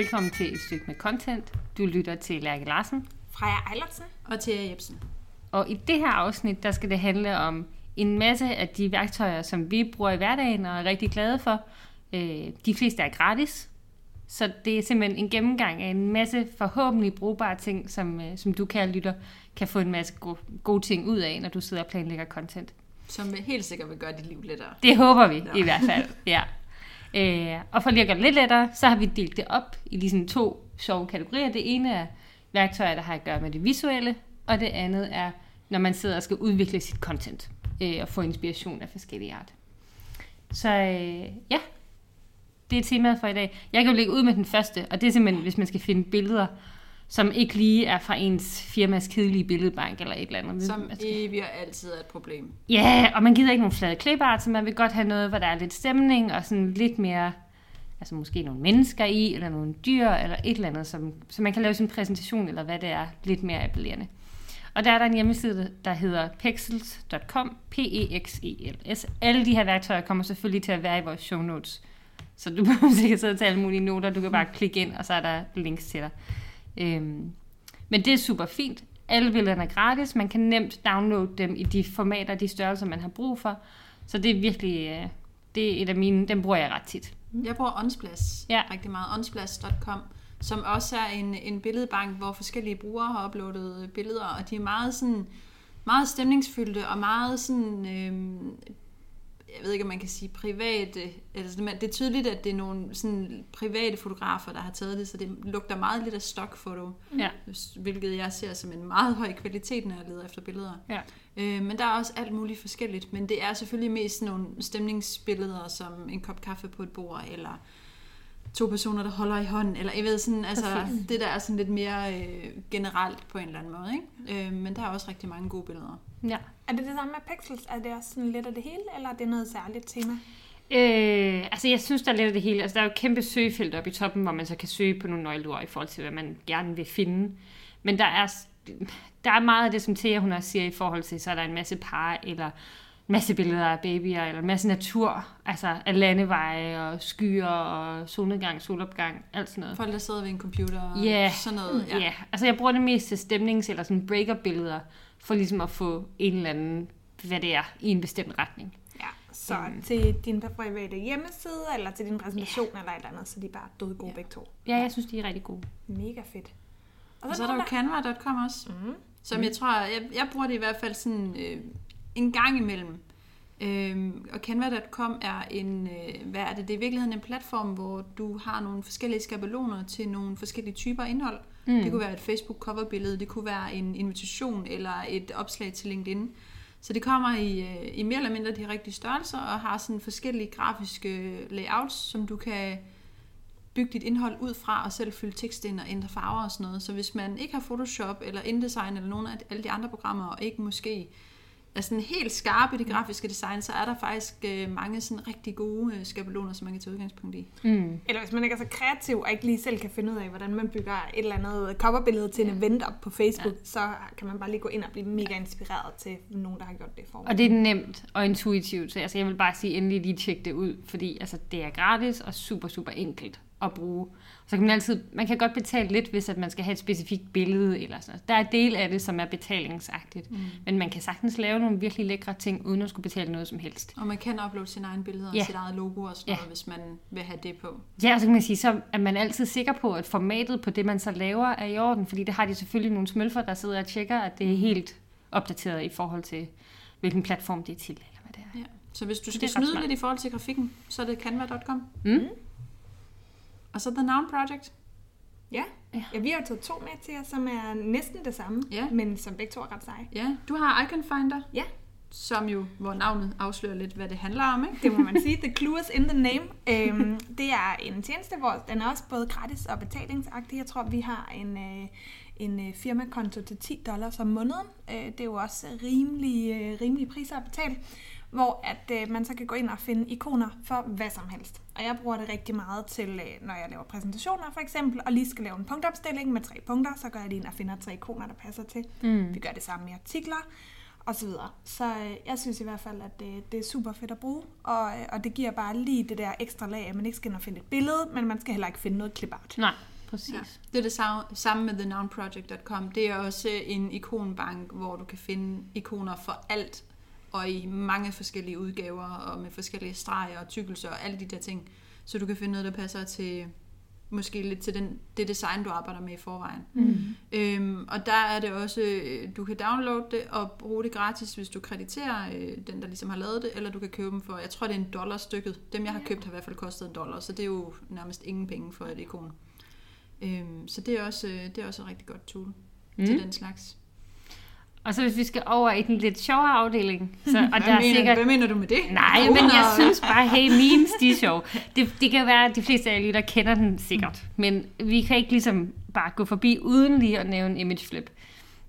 Velkommen til et stykke med content. Du lytter til Lærke Larsen. Freja Eilertsen. Og Thea Jebsen. Og i det her afsnit, der skal det handle om en masse af de værktøjer, som vi bruger i hverdagen og er rigtig glade for. Øh, de fleste er gratis, så det er simpelthen en gennemgang af en masse forhåbentlig brugbare ting, som, øh, som du, kære lytter, kan få en masse gode, gode ting ud af, når du sidder og planlægger content. Som helt sikkert vil gøre dit liv lettere. Det håber vi ja. i hvert fald, ja. Øh, og for lige at gøre det lidt lettere, så har vi delt det op i lige sådan to sjove kategorier. Det ene er værktøjer, der har at gøre med det visuelle, og det andet er, når man sidder og skal udvikle sit content øh, og få inspiration af forskellige art. Så øh, ja, det er temaet for i dag. Jeg kan jo lægge ud med den første, og det er simpelthen, hvis man skal finde billeder, som ikke lige er fra ens firmas kedelige billedbank eller et eller andet. Som evigt og altid er et problem. Ja, og man gider ikke nogle flade klipart, så man vil godt have noget, hvor der er lidt stemning og sådan lidt mere, altså måske nogle mennesker i, eller nogle dyr, eller et eller andet, som, så man kan lave sin præsentation, eller hvad det er, lidt mere appellerende. Og der er der en hjemmeside, der hedder pexels.com, P-E-X-E-L-S. Alle de her værktøjer kommer selvfølgelig til at være i vores show notes. Så du behøver sikkert sidde og tage alle mulige noter. Du kan bare klikke ind, og så er der links til dig. Øhm, men det er super fint. Alle billederne er gratis. Man kan nemt downloade dem i de formater, de størrelser, man har brug for. Så det er virkelig, øh, det er et af mine, dem bruger jeg ret tit. Jeg bruger Onsplash ja. rigtig meget. Onsplash.com, som også er en, en billedbank, hvor forskellige brugere har uploadet billeder, og de er meget sådan meget stemningsfyldte og meget sådan øh, jeg ved ikke, om man kan sige private, altså det er tydeligt, at det er nogle sådan private fotografer, der har taget det, så det lugter meget lidt af stockfoto, ja. hvilket jeg ser som en meget høj kvalitet, når jeg leder efter billeder. Ja. Øh, men der er også alt muligt forskelligt, men det er selvfølgelig mest nogle stemningsbilleder, som en kop kaffe på et bord, eller to personer, der holder i hånden, eller jeg ved sådan, altså det der er sådan lidt mere øh, generelt på en eller anden måde, ikke? Øh, men der er også rigtig mange gode billeder. Ja. Er det det samme med Pixels? Er det også sådan lidt af det hele, eller er det noget særligt tema? Øh, altså jeg synes, der er lidt af det hele. Altså der er jo et kæmpe søgefelt oppe i toppen, hvor man så kan søge på nogle nøgleord i forhold til, hvad man gerne vil finde. Men der er, der er meget af det, som Thea hun også siger i forhold til, så er der en masse par, eller masse billeder af babyer, eller en masse natur, altså af landeveje og skyer og solnedgang, solopgang, alt sådan noget. Folk, der sidder ved en computer og yeah. sådan noget. Ja, yeah. altså jeg bruger det mest til stemnings- eller sådan breaker-billeder, for ligesom at få en eller anden, hvad det er, i en bestemt retning. Ja, så um, til din private hjemmeside, eller til din præsentation, yeah. eller et eller andet, så de er bare døde gode yeah. begge to. Ja, jeg synes, de er rigtig gode. Mega fedt. Og, og så, så er der jo Canva.com også, mm. som mm. jeg tror, jeg, jeg bruger det i hvert fald sådan øh, en gang imellem. Øhm, og Canva.com er en, øh, hvad er det, det er i virkeligheden en platform, hvor du har nogle forskellige skabeloner til nogle forskellige typer indhold. Mm. Det kunne være et Facebook coverbillede, det kunne være en invitation eller et opslag til LinkedIn. Så det kommer i, øh, i mere eller mindre de rigtige størrelser og har sådan forskellige grafiske layouts, som du kan bygge dit indhold ud fra og selv fylde tekst ind og ændre farver og sådan noget. Så hvis man ikke har Photoshop eller InDesign eller nogle af alle de andre programmer og ikke måske er sådan helt skarpe i det grafiske design, så er der faktisk øh, mange sådan rigtig gode øh, skabeloner, som man kan tage udgangspunkt i. Mm. Eller hvis man ikke er så kreativ og ikke lige selv kan finde ud af, hvordan man bygger et eller andet coverbillede til en event op på Facebook, ja. så kan man bare lige gå ind og blive mega inspireret til nogen, der har gjort det for Og det er nemt og intuitivt, så altså, jeg vil bare sige, endelig lige tjekke det ud, fordi altså, det er gratis og super, super enkelt at bruge. Så kan man altid, man kan godt betale lidt, hvis at man skal have et specifikt billede eller sådan noget. Der er del af det, som er betalingsagtigt. Mm. Men man kan sagtens lave nogle virkelig lækre ting, uden at skulle betale noget som helst. Og man kan uploade sine egne billeder ja. og sit eget logo og sådan ja. noget, hvis man vil have det på. Ja, og så kan man sige, så er man altid sikker på, at formatet på det, man så laver, er i orden. Fordi det har de selvfølgelig nogle smølfer, der sidder og tjekker, at det er helt opdateret i forhold til, hvilken platform det er til, eller hvad det er. Ja. Så hvis du skal snyde lidt i forhold til grafikken, så er det canva.com. Mm. Og så The Noun Project. Ja. ja. ja, vi har taget to med til jer, som er næsten det samme, ja. men som begge to er ret seje. Ja, du har Icon Finder. Ja. Som jo, hvor navnet afslører lidt, hvad det handler om, ikke? Det må man sige. The clue is in the name. Øhm, det er en tjeneste, hvor den er også både gratis og betalingsagtig. Jeg tror, vi har en, øh, en øh, firmakonto til 10 dollars om måneden. Øh, det er jo også rimelig, øh, rimelig priser at betale hvor at øh, man så kan gå ind og finde ikoner for hvad som helst. Og jeg bruger det rigtig meget til, øh, når jeg laver præsentationer for eksempel, og lige skal lave en punktopstilling med tre punkter, så går jeg lige ind og finder tre ikoner, der passer til. Mm. Vi gør det samme med artikler. og så videre. Så øh, jeg synes i hvert fald, at det, det er super fedt at bruge, og, øh, og det giver bare lige det der ekstra lag, at man ikke skal ind og finde et billede, men man skal heller ikke finde noget klipart. Nej, præcis. Ja. Det er det sa- samme med thenownproject.com. Det er også en ikonbank, hvor du kan finde ikoner for alt, og i mange forskellige udgaver, og med forskellige streger og tykkelser og alle de der ting. Så du kan finde noget, der passer til måske lidt til den, det design, du arbejder med i forvejen. Mm. Øhm, og der er det også, øh, du kan downloade det og bruge det gratis, hvis du krediterer øh, den, der ligesom har lavet det, eller du kan købe dem for, jeg tror det er en dollar stykket. Dem jeg har købt har i hvert fald kostet en dollar, så det er jo nærmest ingen penge for et ikon. Øhm, så det er, også, øh, det er også et rigtig godt tool mm. til den slags. Og så hvis vi skal over i den lidt sjovere afdeling. Så, og Hvad, der er mener, sikkert... hvad mener du med det? Nej, men jeg synes bare, hey, memes, de er sjove. Det, det kan være, at de fleste af jer lytter kender den sikkert. Men vi kan ikke ligesom bare gå forbi uden lige at nævne image flip.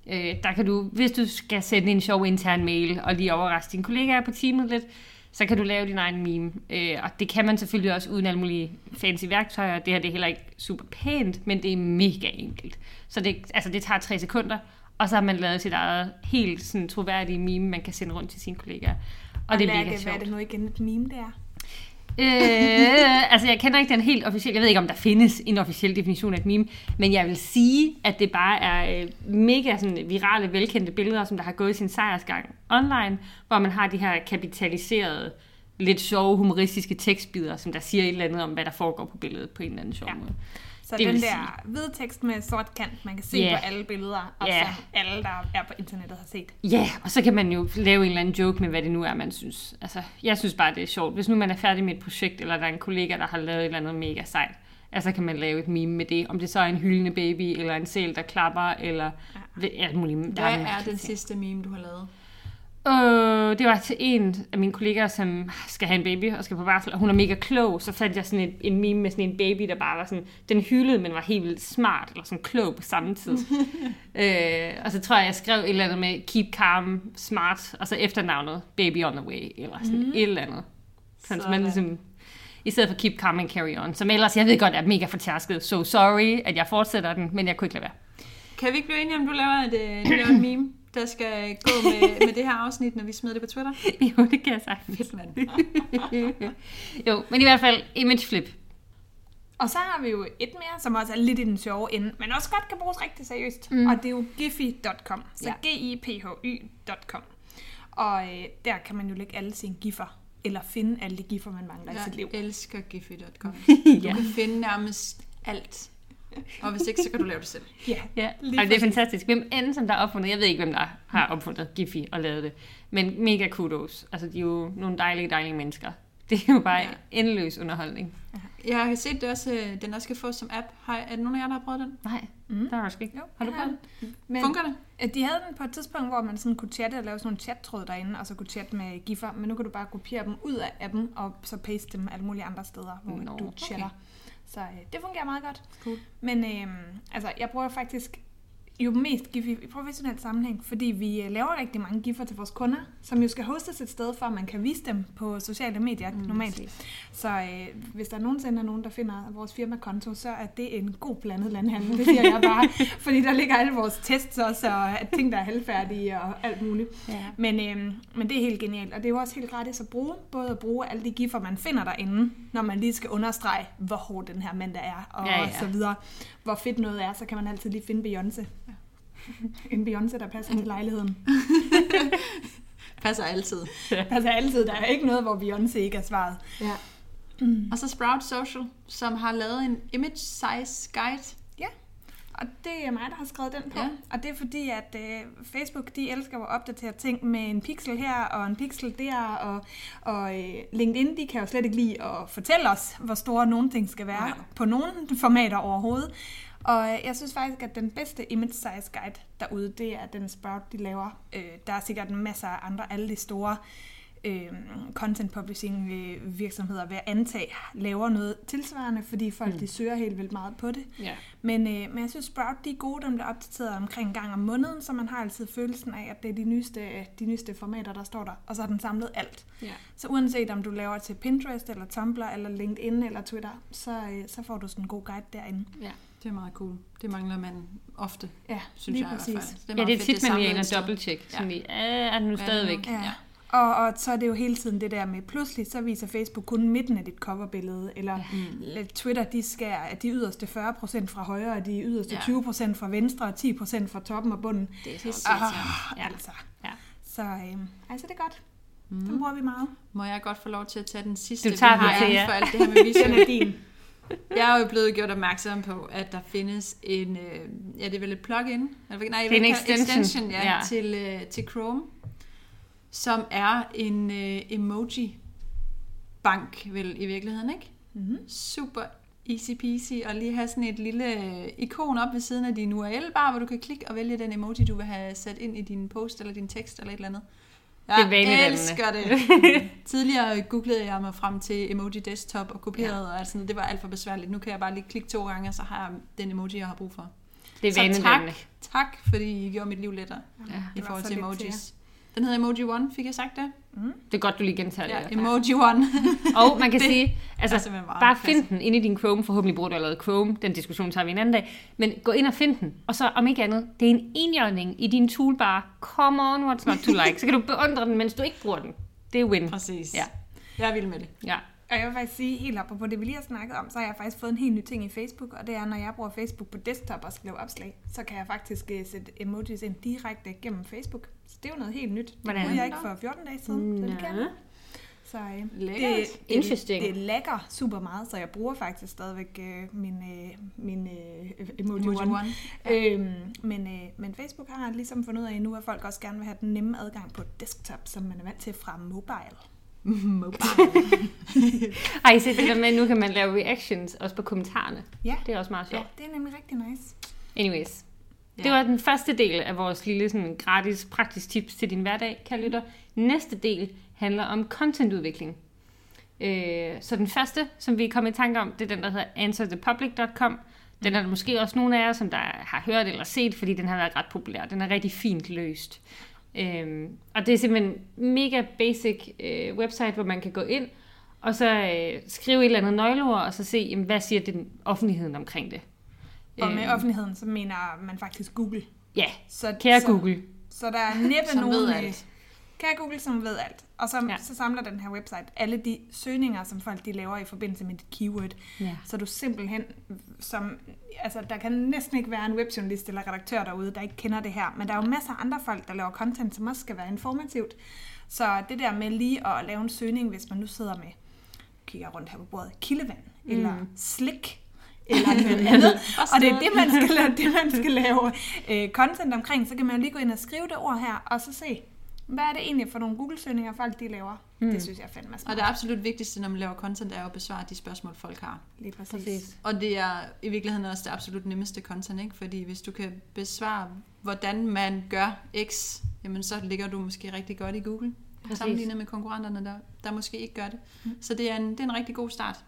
Øh, der kan du, hvis du skal sende en sjov intern mail og lige overraske dine kollegaer på teamet lidt, så kan du lave din egen meme. Øh, og det kan man selvfølgelig også uden alle mulige fancy værktøjer. Det her det er heller ikke super pænt, men det er mega enkelt. Så det, altså, det tager tre sekunder, og så har man lavet sit eget helt sådan, troværdige meme, man kan sende rundt til sine kollegaer. Og det er mega sjovt. hvad er det nu igen et meme, det er? Øh, altså, jeg kender ikke den helt officielle. Jeg ved ikke, om der findes en officiel definition af et meme. Men jeg vil sige, at det bare er øh, mega sådan, virale, velkendte billeder, som der har gået sin sejrsgang online, hvor man har de her kapitaliserede, lidt sjove, humoristiske tekstbider, som der siger et eller andet om, hvad der foregår på billedet på en eller anden sjov Ja. måde. Så Det den der hvide tekst med sort kant, man kan se yeah. på alle billeder, og Ja. som alle, der er på internettet, har set. Ja, og så kan man jo lave en eller anden joke med, hvad det nu er, man synes. Altså, jeg synes bare, det er sjovt. Hvis nu man er færdig med et projekt, eller der er en kollega, der har lavet et eller andet mega sejt, altså kan man lave et meme med det. Om det så er en hyldende baby, eller en sæl, der klapper, eller ja. alt muligt. Der Hvad mange er den ting. sidste meme, du har lavet? Øh, det var til en af mine kollegaer, som skal have en baby og skal på barsel, og hun er mega klog, så fandt jeg sådan en, en meme med sådan en baby, der bare var sådan, den hyldede, men var helt vildt smart, eller sådan klog på samme tid. øh, og så tror jeg, jeg skrev et eller andet med keep calm, smart, og så efternavnet baby on the way, eller sådan mm. et eller andet. Sådan, så man Sådan. ligesom, i stedet for keep calm and carry on, som ellers, jeg ved godt, er mega fortærsket, so sorry, at jeg fortsætter den, men jeg kunne ikke lade være. Kan vi ikke blive enige om, du laver et, øh, laver et meme, der skal gå med, med det her afsnit, når vi smider det på Twitter? jo, det kan jeg sagtens. Fedt, mand. jo, men i hvert fald image flip. Og så har vi jo et mere, som også er lidt i den sjove ende, men også godt kan bruges rigtig seriøst. Mm. Og det er jo giphy.com. Så Ja. ja. G-I-P-H-Y.com. Og øh, der kan man jo lægge alle sine giffer, eller finde alle de giffer, man mangler i sit liv. Jeg elsker giphy.com. Ja. Du kan finde nærmest alt. Og hvis ikke, så kan du lave det selv. Ja, Ja, Lige altså, det er fantastisk. Hvem end som der har opfundet, jeg ved ikke, hvem der har opfundet Giphy og lavet det, men mega kudos. Altså, de er jo nogle dejlige, dejlige mennesker. Det er jo bare Ja. endeløs underholdning. Jeg har set det også, øh, den også skal fås som app. Har, er der nogen af jer, der har prøvet den? Nej, Mm. der er også ikke. Jo, Har du jeg prøvet den? Men Fungerer det? øh, de havde den på et tidspunkt, hvor man sådan kunne chatte og lave sådan nogle chat-tråd derinde, og så kunne chatte med giffer, men nu kan du bare kopiere dem ud af appen, og så paste dem alle mulige andre steder, hvor Nå, du okay. Så øh, det fungerer meget godt. Cool. Men øh, altså, jeg bruger faktisk jo mest GIF i professionel sammenhæng, fordi vi øh, laver rigtig mange giffer til vores kunder, som jo skal hostes et sted, for at man kan vise dem på sociale medier mm, normalt. Så øh, hvis der nogensinde er nogen, der finder vores firmakonto, så er det en god blandet landhandel, det siger jeg bare. fordi der ligger alle vores tests også, og ting, der er halvfærdige og alt muligt. Ja. Men, øh, men det er helt genialt, og det er jo også helt gratis at bruge. Både at bruge alle de giffer, man finder derinde, når man lige skal understrege, hvor hård den her mandag er, og ja. ja. så videre. Hvor fedt noget er, så kan man altid lige finde Beyoncé. En Beyoncé, der passer til lejligheden. Passer altid. Altså altid, der er ikke noget, hvor Beyoncé ikke er svaret. Ja. Mm. Og så Sprout Social, som har lavet en image size guide. Og det er mig, der har skrevet den på. Ja. Ja. Og det er fordi, at øh, Facebook, de elsker at opdatere ting med en pixel her og en pixel der. Og, og øh, LinkedIn, de kan jo slet ikke lide at fortælle os, hvor store nogle ting skal være. Nej. på nogle formater overhovedet. Og øh, jeg synes faktisk, at den bedste image size guide derude, det er den Sprout, de laver. Øh, der er sikkert masser af andre, alle de store øh, content publishing øh, virksomheder ved at antage, laver noget tilsvarende, fordi folk Mm. de søger helt vildt meget på det. Ja. Men, øh, men jeg synes, Sprout de er gode, dem bliver opdateret omkring en gang om måneden, så man har altid følelsen af, at det er de nyeste, de nyeste formater, der står der, og så har den samlet alt. Ja. Så uanset om du laver til Pinterest, eller Tumblr, eller LinkedIn, eller Twitter, så, øh, så får du sådan en god guide derinde. ja. Det er meget cool. Det mangler man ofte, Ja, synes lige jeg præcis. i hvert fald. Det er Ja, det er fedt, tit, man og sted. dobbelt-check. Ja. Sådan lige, er det nu Hvad stadigvæk? Ja. Ja. Og, og så er det jo hele tiden det der med, pludselig så viser Facebook kun midten af dit coverbillede, eller ja. Twitter, de skærer de yderste 40% fra højre, og de yderste Ja. ja. 20% fra venstre, og 10% fra toppen og bunden. Det er så Ah. Ja. altså. Ja. Så øhm, altså det er godt. Mm. Den bruger vi meget. Må jeg godt få lov til at tage den sidste, Du tager vi har den inden ja. for alt det her med Den visuelt? er din. Jeg er jo blevet gjort opmærksom på, at der findes en, øh, ja det er vel et plugin? Eller, nej, Det er en extension, extension ja, ja. Til, øh, til Chrome, som er en øh, emoji-bank vel i virkeligheden, ikke? Mm-hmm. Super easy peasy, og lige have sådan et lille øh, ikon op ved siden af din URL-bar, hvor du kan klikke og vælge den emoji, du vil have sat ind i din post eller din tekst eller et eller andet. Det er elsker det. Tidligere googlede jeg mig frem til emoji desktop og kopierede, ja. og alt sådan noget. det var alt for besværligt. Nu kan jeg bare lige klikke to gange, og så har jeg den emoji, jeg har brug for. Det er Så tak, tak, fordi I gjorde mit liv lettere Ja. i forhold til emojis. Den hedder Emoji One, fik jeg sagt det? Det er godt, du lige gentager Ja, det. Emoji One. Og man kan Det sige, altså bare klasse. find den inde i din Chrome. Forhåbentlig bruger du allerede Chrome. Den diskussion tager vi en anden dag. Men gå ind og find den. Og så om ikke andet, det er en enhjørning i din toolbar. Come on, what's not to like. Så kan du beundre den, mens du ikke bruger den. Det er win. Præcis. Ja. Jeg er vild med det. Ja. Og jeg vil faktisk sige, helt op på det, vi lige har snakket om, så har jeg faktisk fået en helt ny ting i Facebook, og det er, når jeg bruger Facebook på desktop og skriver opslag, så kan jeg faktisk øh, sætte emojis ind direkte gennem Facebook. Så det er jo noget helt nyt. Det Hvordan? kunne jeg ikke for 14 dage siden. Så det kan jeg. Så øh, Lækkert. det, det, Interesting. det lækker super meget, så jeg bruger faktisk stadigvæk øh, min, øh, min øh, emoji, Emoji one. One. Øhm, men, øh, men Facebook har ligesom fundet ud af nu, at folk også gerne vil have den nemme adgang på desktop, som man er vant til fra mobile. Ej, se det der med, at nu kan man lave reactions også på kommentarerne. Ja, Det er også meget ja sjovt. det er nemlig rigtig nice. Anyways. Det Ja. var den første del af vores lille sådan, gratis praktisk tips til din hverdag, kan lytter. Næste del handler om contentudvikling. Øh, så den første, som vi er kommet i tanke om, det er den, der hedder answerthepublic.com. Den er der måske også nogle af jer, som der har hørt eller set, fordi den har været ret populær. Den er rigtig fint løst. Øhm, og det er simpelthen mega basic øh, website, hvor man kan gå ind, og så øh, skrive et eller andet nøgleord, og så se, jamen, hvad siger den offentligheden omkring det. Og med Øhm, offentligheden, så mener man faktisk Google. Ja, Så, kære så, Google. Så der er næppe nogen... Kære Google, som ved alt. Og så, ja. så samler den her website alle de søgninger, som folk de laver i forbindelse med dit keyword. Ja. Så du simpelthen, som, altså der kan næsten ikke være en webjournalist eller redaktør derude, der ikke kender det her. Men der er jo masser af andre folk, der laver content, som også skal være informativt. Så det der med lige at lave en søgning, hvis man nu sidder med, kigger rundt her på bordet, kildevand, mm. eller slik, eller noget andet. og det er det, man skal lave, det, man skal lave øh, content omkring. Så kan man jo lige gå ind og skrive det ord her, og så se, hvad er det egentlig for nogle Google-søgninger, folk de laver. Mm. Det synes jeg fandme er smart. Og det absolut vigtigste, når man laver content, er at besvare de spørgsmål, folk har. Lige præcis. Præcis. Og det er i virkeligheden også det absolut nemmeste content, ikke? Fordi hvis du kan besvare, hvordan man gør X, jamen så ligger du måske rigtig godt i Google. Præcis. Sammenlignet med konkurrenterne, der, der måske ikke gør det. Så det er, en, det er en rigtig god start,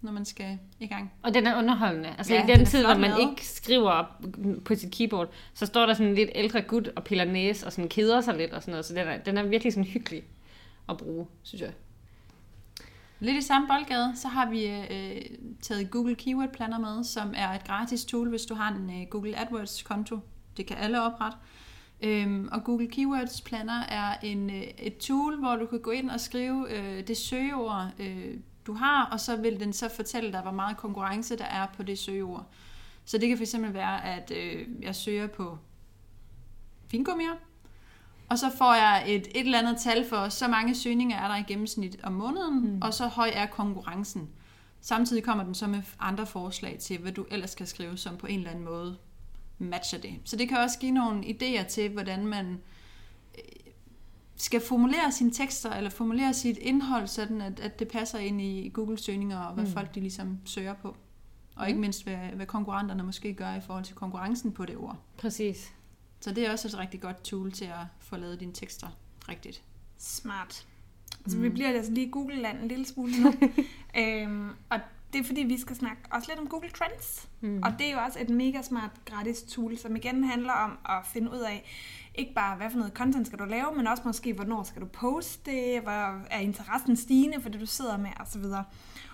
når man skal i gang. Og den er underholdende. Altså Ja, i den den tid, hvor man lavet. ikke skriver op på sit keyboard, så står der sådan en lidt ældre gut og piller næse og sådan keder sig lidt og sådan noget. Så den er, den er virkelig sådan hyggelig at bruge, synes jeg. Lidt i samme boldgade, så har vi øh, taget Google Keyword Planner med, som er et gratis tool, hvis du har en øh, Google AdWords konto. Det kan alle oprette. Øhm, og Google Keywords Planner er en, øh, et tool, hvor du kan gå ind og skrive øh, det søgeord, øh, du har, og så vil den så fortælle dig, hvor meget konkurrence der er på det søgeord. Så det kan fx være, at øh, jeg søger på fingummier, og så får jeg et, et eller andet tal for, så mange søgninger er der i gennemsnit om måneden, mm. og så høj er konkurrencen. Samtidig kommer den så med andre forslag til, hvad du ellers skal skrive, som på en eller anden måde matcher det. Så det kan også give nogle idéer til, hvordan man skal formulere sine tekster, eller formulere sit indhold, sådan at, at det passer ind i Google-søgninger, og hvad mm. folk de ligesom søger på. Og ikke mindst, hvad, hvad konkurrenterne måske gør i forhold til konkurrencen på det ord. Præcis. Så det er også et rigtig godt tool til at få lavet dine tekster rigtigt. Smart. Altså, mm. vi bliver altså lige Google-land en lille smule nu. øhm, og det er fordi, vi skal snakke også lidt om Google Trends. Mm. Og det er jo også et mega smart gratis tool, som igen handler om at finde ud af, ikke bare hvad for noget content skal du lave, men også måske, hvornår skal du poste det, hvor er interessen stigende for det, du sidder med osv.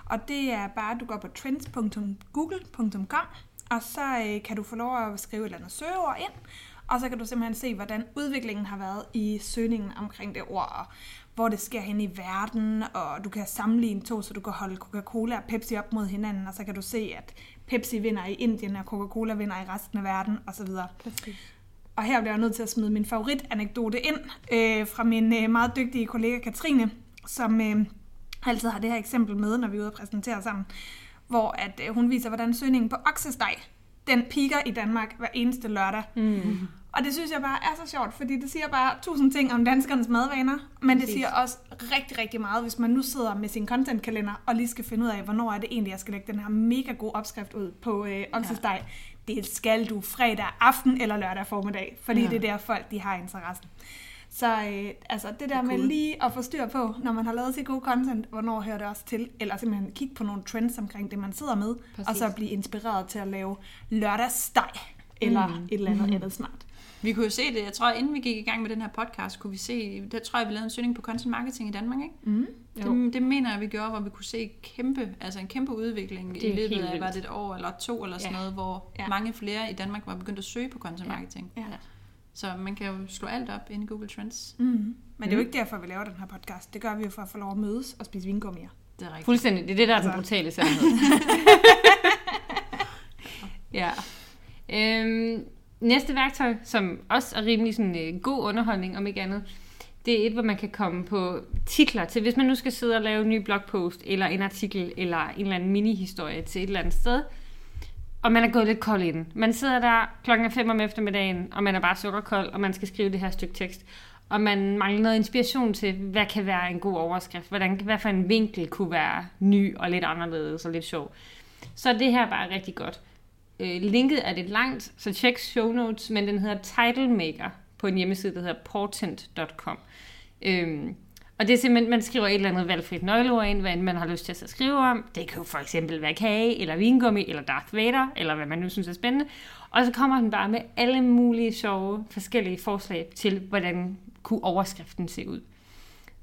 Og det er bare, at du går på trends.google.com, og så øh, kan du få lov at skrive et eller andet søgeord ind, og så kan du simpelthen se, hvordan udviklingen har været i søgningen omkring det ord, og hvor det sker hen i verden, og du kan sammenligne to, så du kan holde Coca-Cola og Pepsi op mod hinanden, og så kan du se, at Pepsi vinder i Indien, og Coca-Cola vinder i resten af verden, osv. Og her bliver jeg nødt til at smide min favoritanekdote ind øh, fra min øh, meget dygtige kollega Katrine, som øh, altid har det her eksempel med, når vi er ude og præsentere sammen, hvor at øh, hun viser, hvordan søgningen på oksesteg, den piker i Danmark hver eneste lørdag. Mm. Og det synes jeg bare er så sjovt, fordi det siger bare tusind ting om danskernes madvaner, men det siger også rigtig, rigtig meget, hvis man nu sidder med sin contentkalender og lige skal finde ud af, hvornår er det egentlig, jeg skal lægge den her mega gode opskrift ud på øh, oksesteg. Ja. Det skal du fredag aften eller lørdag formiddag, fordi ja. det er der folk, de har interessen. Så øh, altså det der det med lige at få styr på, når man har lavet sit gode content, hvornår hører det også til, eller simpelthen kigge på nogle trends omkring det, man sidder med, Præcis. og så blive inspireret til at lave lørdagssteg, eller mm. et eller andet mm. andet smart. Vi kunne jo se det, jeg tror, inden vi gik i gang med den her podcast, kunne vi se, der tror jeg, vi lavede en søgning på content marketing i Danmark, ikke? Mm. Det, det, mener jeg, vi gjorde, hvor vi kunne se kæmpe, altså en kæmpe udvikling i løbet af, var det et år eller to eller sådan ja. noget, hvor ja. mange flere i Danmark var begyndt at søge på content marketing. Ja. Ja. Så man kan jo slå alt op i Google Trends. Mm. Men det er jo mm. ikke derfor, vi laver den her podcast. Det gør vi jo for at få lov at mødes og spise vingummier. Det er rigtigt. Fuldstændig. Det er det, der er altså. den brutale sandhed. ja. Øhm, næste værktøj, som også er rimelig sådan, øh, god underholdning, om ikke andet, det er et, hvor man kan komme på titler til, hvis man nu skal sidde og lave en ny blogpost, eller en artikel, eller en eller anden mini-historie til et eller andet sted, og man er gået lidt kold inden. Man sidder der klokken 5 om eftermiddagen, og man er bare sukkerkold, og man skal skrive det her stykke tekst. Og man mangler noget inspiration til, hvad kan være en god overskrift, hvordan, hvad for en vinkel kunne være ny og lidt anderledes og lidt sjov. Så er det her bare rigtig godt. Øh, linket er lidt langt, så tjek show notes, men den hedder Title Maker på en hjemmeside, der hedder portent.com. Øhm, og det er simpelthen, man skriver et eller andet valgfrit nøgleord ind, hvad end man har lyst til at skrive om. Det kan jo for eksempel være kage, eller vingummi, eller Darth Vader, eller hvad man nu synes er spændende. Og så kommer den bare med alle mulige sjove, forskellige forslag til, hvordan kunne overskriften se ud.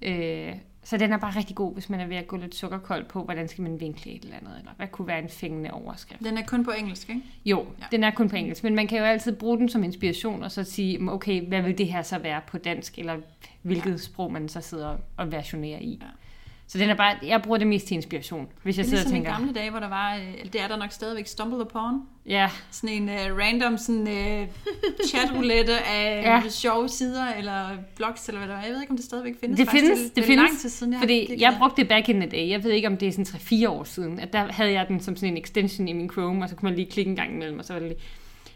Øh, så den er bare rigtig god, hvis man er ved at gå lidt sukkerkold på, hvordan skal man vinkle et eller andet, eller hvad kunne være en fængende overskrift. Den er kun på engelsk, ikke? Jo, ja. den er kun på engelsk, men man kan jo altid bruge den som inspiration, og så sige, okay, hvad vil det her så være på dansk, eller hvilket ja. sprog man så sidder og versionerer i. Ja. Så den er bare, jeg bruger det mest til inspiration, hvis jeg sidder og tænker... Det er ligesom i gamle dage, hvor der var, øh, det er der nok stadigvæk, Stumble Upon. Ja. Sådan en uh, random sådan, uh, chatroulette af ja. sjove sider, eller blogs, eller hvad der var. Jeg ved ikke, om det stadigvæk findes. Det findes, det, det, det findes, lang tid siden, jeg fordi jeg brugte det back in the day. Jeg ved ikke, om det er sådan 3-4 år siden, at der havde jeg den som sådan en extension i min Chrome, og så kunne man lige klikke en gang imellem, og så var det lige...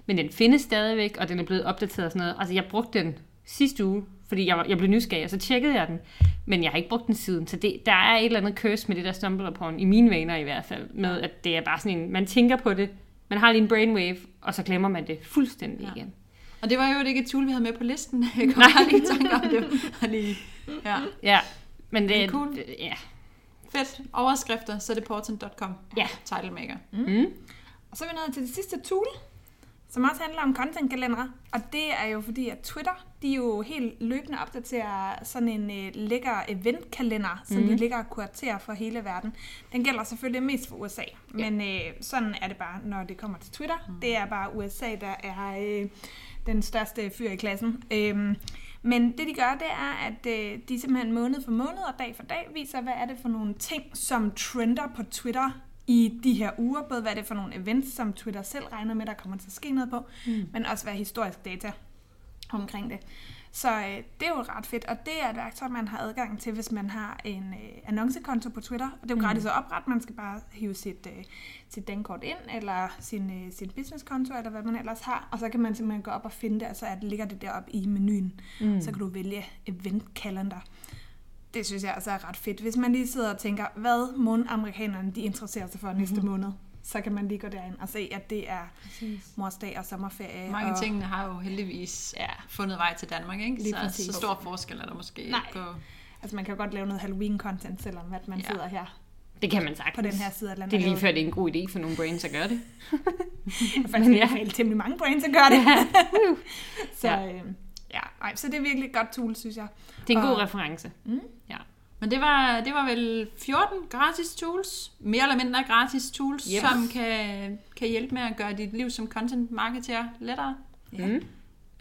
Men den findes stadigvæk, og den er blevet opdateret og sådan noget. Altså, jeg brugte den sidste uge, fordi jeg, jeg blev nysgerrig, og så tjekkede jeg den. Men jeg har ikke brugt den siden, så det, der er et eller andet curse med det der stumble upon, i mine vaner i hvert fald, med at det er bare sådan en, man tænker på det, man har lige en brainwave, og så glemmer man det fuldstændig ja. igen. Og det var jo ikke et tool, vi havde med på listen. Jeg kunne bare lige tænke om det. lige, ja. ja, men det, er cool. Det, ja. Fedt. Overskrifter, så er det portent.com. Ja. Title Maker. Mm. Mm. Og så er vi nået til det sidste tool, som også handler om contentkalendere. Og det er jo fordi, at Twitter, de jo helt løbende opdaterer sådan en øh, lækker eventkalender, som mm. de ligger og kuraterer for hele verden. Den gælder selvfølgelig mest for USA, ja. men øh, sådan er det bare, når det kommer til Twitter. Mm. Det er bare USA, der er øh, den største fyr i klassen. Øh, men det de gør, det er, at øh, de simpelthen måned for måned og dag for dag viser, hvad er det for nogle ting, som trender på Twitter i de her uger, både hvad det er for nogle events, som Twitter selv regner med, der kommer til at ske noget på, mm. men også hvad historisk data omkring det. Så øh, det er jo ret fedt, og det er et værktøj, man har adgang til, hvis man har en øh, annoncekonto på Twitter. Og det er jo mm. gratis at oprette, man skal bare hive sit, øh, sit dankort ind, eller sin, øh, sin businesskonto, eller hvad man ellers har, og så kan man simpelthen gå op og finde det, og så er ligger det deroppe i menuen. Mm. Så kan du vælge event calendar det synes jeg altså er ret fedt. Hvis man lige sidder og tænker, hvad må amerikanerne de interesserer sig for mm-hmm. næste måned, så kan man lige gå derind og se, at det er præcis. morsdag og sommerferie. Mange og... tingene har jo heldigvis ja. fundet vej til Danmark, ikke? Lige så, præcis. så stor forskel er der måske Nej. på... Altså man kan jo godt lave noget Halloween-content, selvom at man ja. sidder her det kan man sagt. På den her side af landet. Det er lige før, det er en god idé for nogle brains at gøre det. Faktisk er det temmelig mange brains at gøre det. Ja. så, ja. Øh, ja, ej, så det er virkelig et godt tool, synes jeg. Det er en og, god reference. Mm. Ja. Men det var, det var vel 14 gratis tools, mere eller mindre gratis tools, Yep. som kan, kan hjælpe med at gøre dit liv som content marketer lettere. Ja. Mm.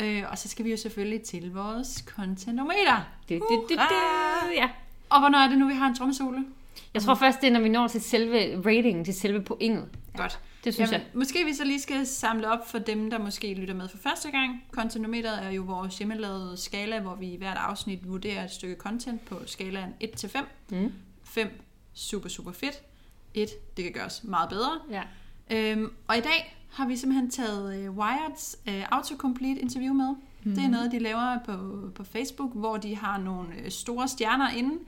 Øh, og så skal vi jo selvfølgelig til vores contentometer. Det, det, det, det, ja. Og hvornår er det nu, vi har en trommesole? Jeg tror først, det er, når vi når til selve ratingen, til selve pointet. Godt. Det synes Jamen, jeg. måske vi så lige skal samle op for dem, der måske lytter med for første gang. Contentometeret er jo vores hjemmelavede skala, hvor vi i hvert afsnit vurderer et stykke content på skalaen 1 til 5. Mm. 5, super, super fedt. 1, det kan gøres meget bedre. Ja. Øhm, og i dag har vi simpelthen taget øh, Wired's øh, autocomplete interview med. Mm-hmm. Det er noget, de laver på, på Facebook, hvor de har nogle øh, store stjerner inde,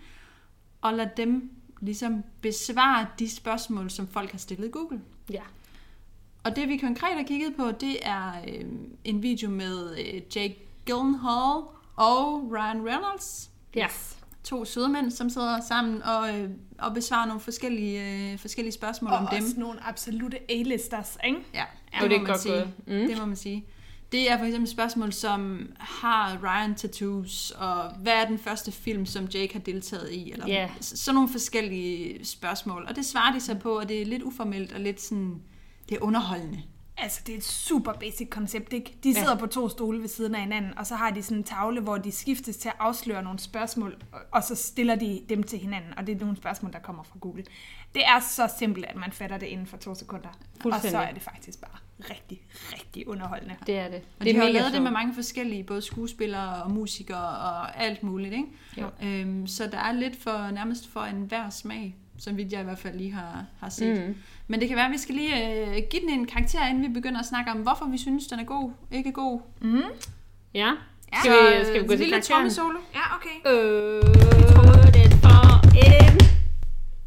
og lader dem ligesom besvare de spørgsmål, som folk har stillet i Google. Ja. Og det vi konkret har kigget på, det er øh, en video med øh, Jake Gyllenhaal og Ryan Reynolds. Ja. To søde mænd, som sidder sammen og, øh, og besvarer nogle forskellige, øh, forskellige spørgsmål Og om dem. også nogle absolute A-listers, ikke? Ja, Jo, det er må man godt sige. Mm. Det må man sige. Det er for eksempel spørgsmål som, har Ryan tattoos, og hvad er den første film, som Jake har deltaget i? Eller Ja. s- sådan nogle forskellige spørgsmål. Og det svarer de så på, og det er lidt uformelt og lidt sådan, det er underholdende. Altså, det er et super basic koncept, ikke? De sidder ja. på to stole ved siden af hinanden, og så har de sådan en tavle, hvor de skiftes til at afsløre nogle spørgsmål, og- så stiller de dem til hinanden, og det er nogle spørgsmål, der kommer fra Google. Det er så simpelt, at man fatter det inden for to sekunder. Og så Fuldstændig. er det faktisk bare rigtig, rigtig underholdende. Det er det. Og det de er har lavet det med mange forskellige, både skuespillere og musikere og alt muligt, ikke? Jo. Øhm, så der er lidt for nærmest for en hver smag, som vidt jeg i hvert fald lige har, har set. Mm. Men det kan være, at vi skal lige øh, give den en karakter, inden vi begynder at snakke om, hvorfor vi synes, den er god, ikke god. Mm. Ja. Ja. Skal, Så, vi, øh, skal vi gå til lille karakteren? trommesolo? Ja, okay. Øh, det får en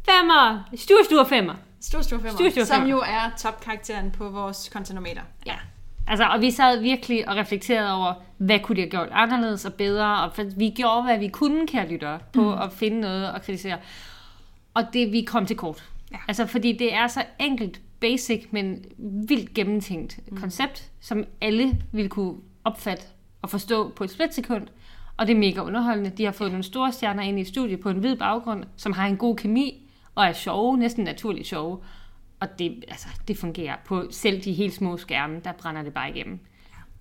femmer. Stur, stur femmer. Stor, stor femmer, Stor, stor som femmer. jo er topkarakteren på vores kontinumeter. Ja. Altså, og vi sad virkelig og reflekterede over, hvad kunne de have gjort anderledes og bedre, og vi gjorde, hvad vi kunne, kære lyttere, på mm. at finde noget og kritisere. Og det, vi kom til kort. Ja. Altså, fordi det er så enkelt, basic, men vildt gennemtænkt mm. koncept, som alle ville kunne opfatte og forstå på et splitsekund. Og det er mega underholdende. De har fået nogle store stjerner ind i studiet på en hvid baggrund, som har en god kemi og er sjove, næsten naturligt sjove. Og det, altså, det fungerer på selv de helt små skærme, der brænder det bare igennem.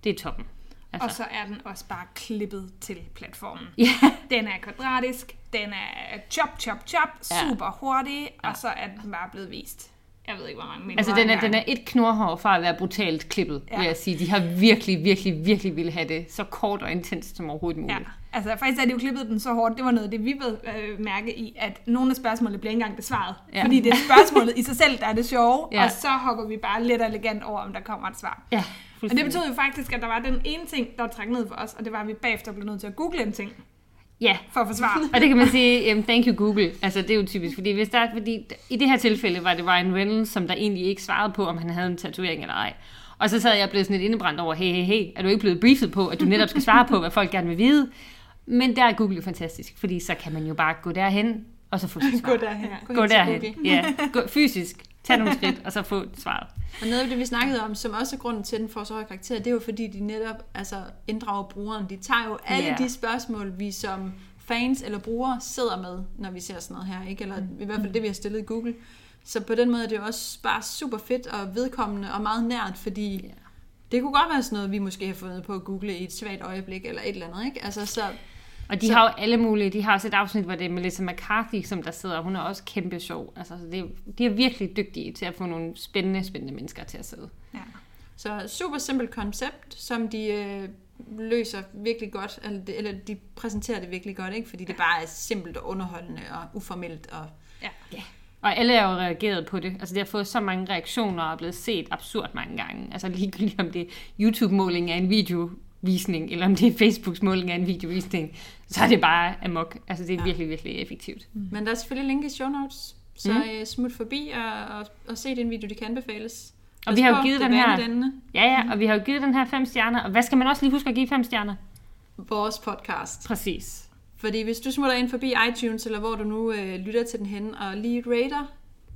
Det er toppen. Og så er den også bare klippet til platformen. Ja, Den er kvadratisk, den er chop, chop, chop, Ja. super hurtig, og så er den bare blevet vist. Jeg ved ikke, hvor mange minutter. altså den er, den er et knurhår fra at være brutalt klippet, ja. Ja. vil jeg sige. De har virkelig, virkelig, virkelig ville have det så kort og intenst som overhovedet Ja, muligt. altså faktisk er det jo klippet den så hårdt. Det var noget af det, vi ved øh, mærke i, at nogle af spørgsmålene bliver ikke engang besvaret. Ja. Ja. Fordi det er spørgsmålet i sig selv, der er det sjove, Ja. ja. og så hopper vi bare lidt og elegant over, om der kommer et svar. Ja, Og det betød jo faktisk, at der var den ene ting, der trækket ned for os, og det var, at vi bagefter blev nødt til at google en ting Ja, for at få svar. og det kan man sige, um, thank you Google. Altså det er jo typisk, fordi, hvis der, fordi i det her tilfælde var det Ryan Reynolds, som der egentlig ikke svarede på, om han havde en tatovering eller ej. Og så sad jeg og blev sådan lidt indebrændt over, hey, hey, hey, er du ikke blevet briefet på, at du netop skal svare på, hvad folk gerne vil vide? Men der er Google jo fantastisk, fordi så kan man jo bare gå derhen, og så få sit svar. Gå derhen. Gå til derhen, ja. Gå, fysisk, tag nogle skridt, og så få svaret. Og noget af det, vi snakkede om, som også er grunden til, at den får så høj karakter, det er jo fordi, de netop altså, inddrager brugeren. De tager jo alle Ja. de spørgsmål, vi som fans eller brugere sidder med, når vi ser sådan noget her. Ikke? Eller i hvert fald det, vi har stillet i Google. Så på den måde er det jo også bare super fedt og vedkommende og meget nært, fordi Ja. det kunne godt være sådan noget, vi måske har fundet på at google i et svagt øjeblik eller et eller andet. Ikke? Altså, så, Og de Så- har jo alle mulige, de har også et afsnit, hvor det er Melissa McCarthy, som der sidder, hun er også kæmpe sjov. Altså, så det, de er virkelig dygtige til at få nogle spændende, spændende mennesker til at sidde. Ja. Så super simpelt koncept, som de øh, løser virkelig godt, eller, eller de præsenterer det virkelig godt, ikke? fordi det bare er simpelt og underholdende og uformelt. Og, Ja. Og alle er jo reageret på det. Altså, det har fået så mange reaktioner og er blevet set absurd mange gange. Altså, ligegyldigt om det er YouTube-måling af en videovisning, eller om det er Facebooks måling af en videovisning, så er det bare amok. Altså, det er Ja. virkelig, virkelig effektivt. men der er selvfølgelig link i show notes, så Mm. mm. smut forbi og, og, og se den video, det kan anbefales. Og Pas vi har jo givet den her-. Ja, ja, og vi har jo givet den her fem stjerner. Og hvad skal man også lige huske at give fem stjerner? Vores podcast. Præcis. Fordi hvis du smutter ind forbi iTunes, eller hvor du nu øh, lytter til den hen, og lige rater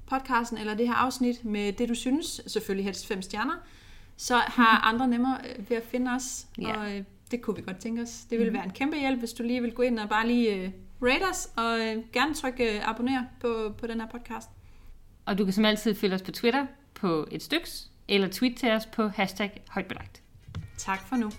podcasten eller det her afsnit med det, du synes, selvfølgelig helst fem stjerner, så har andre nemmere øh, ved at finde os, Ja. og øh, det kunne vi godt tænke os. Det ville være en kæmpe hjælp, hvis du lige vil gå ind og bare lige øh, rate os, og øh, gerne trykke øh, abonner på, på den her podcast. Og du kan som altid følge os på Twitter på et styks, eller tweet til os på hashtag højtbelagt. Tak for nu.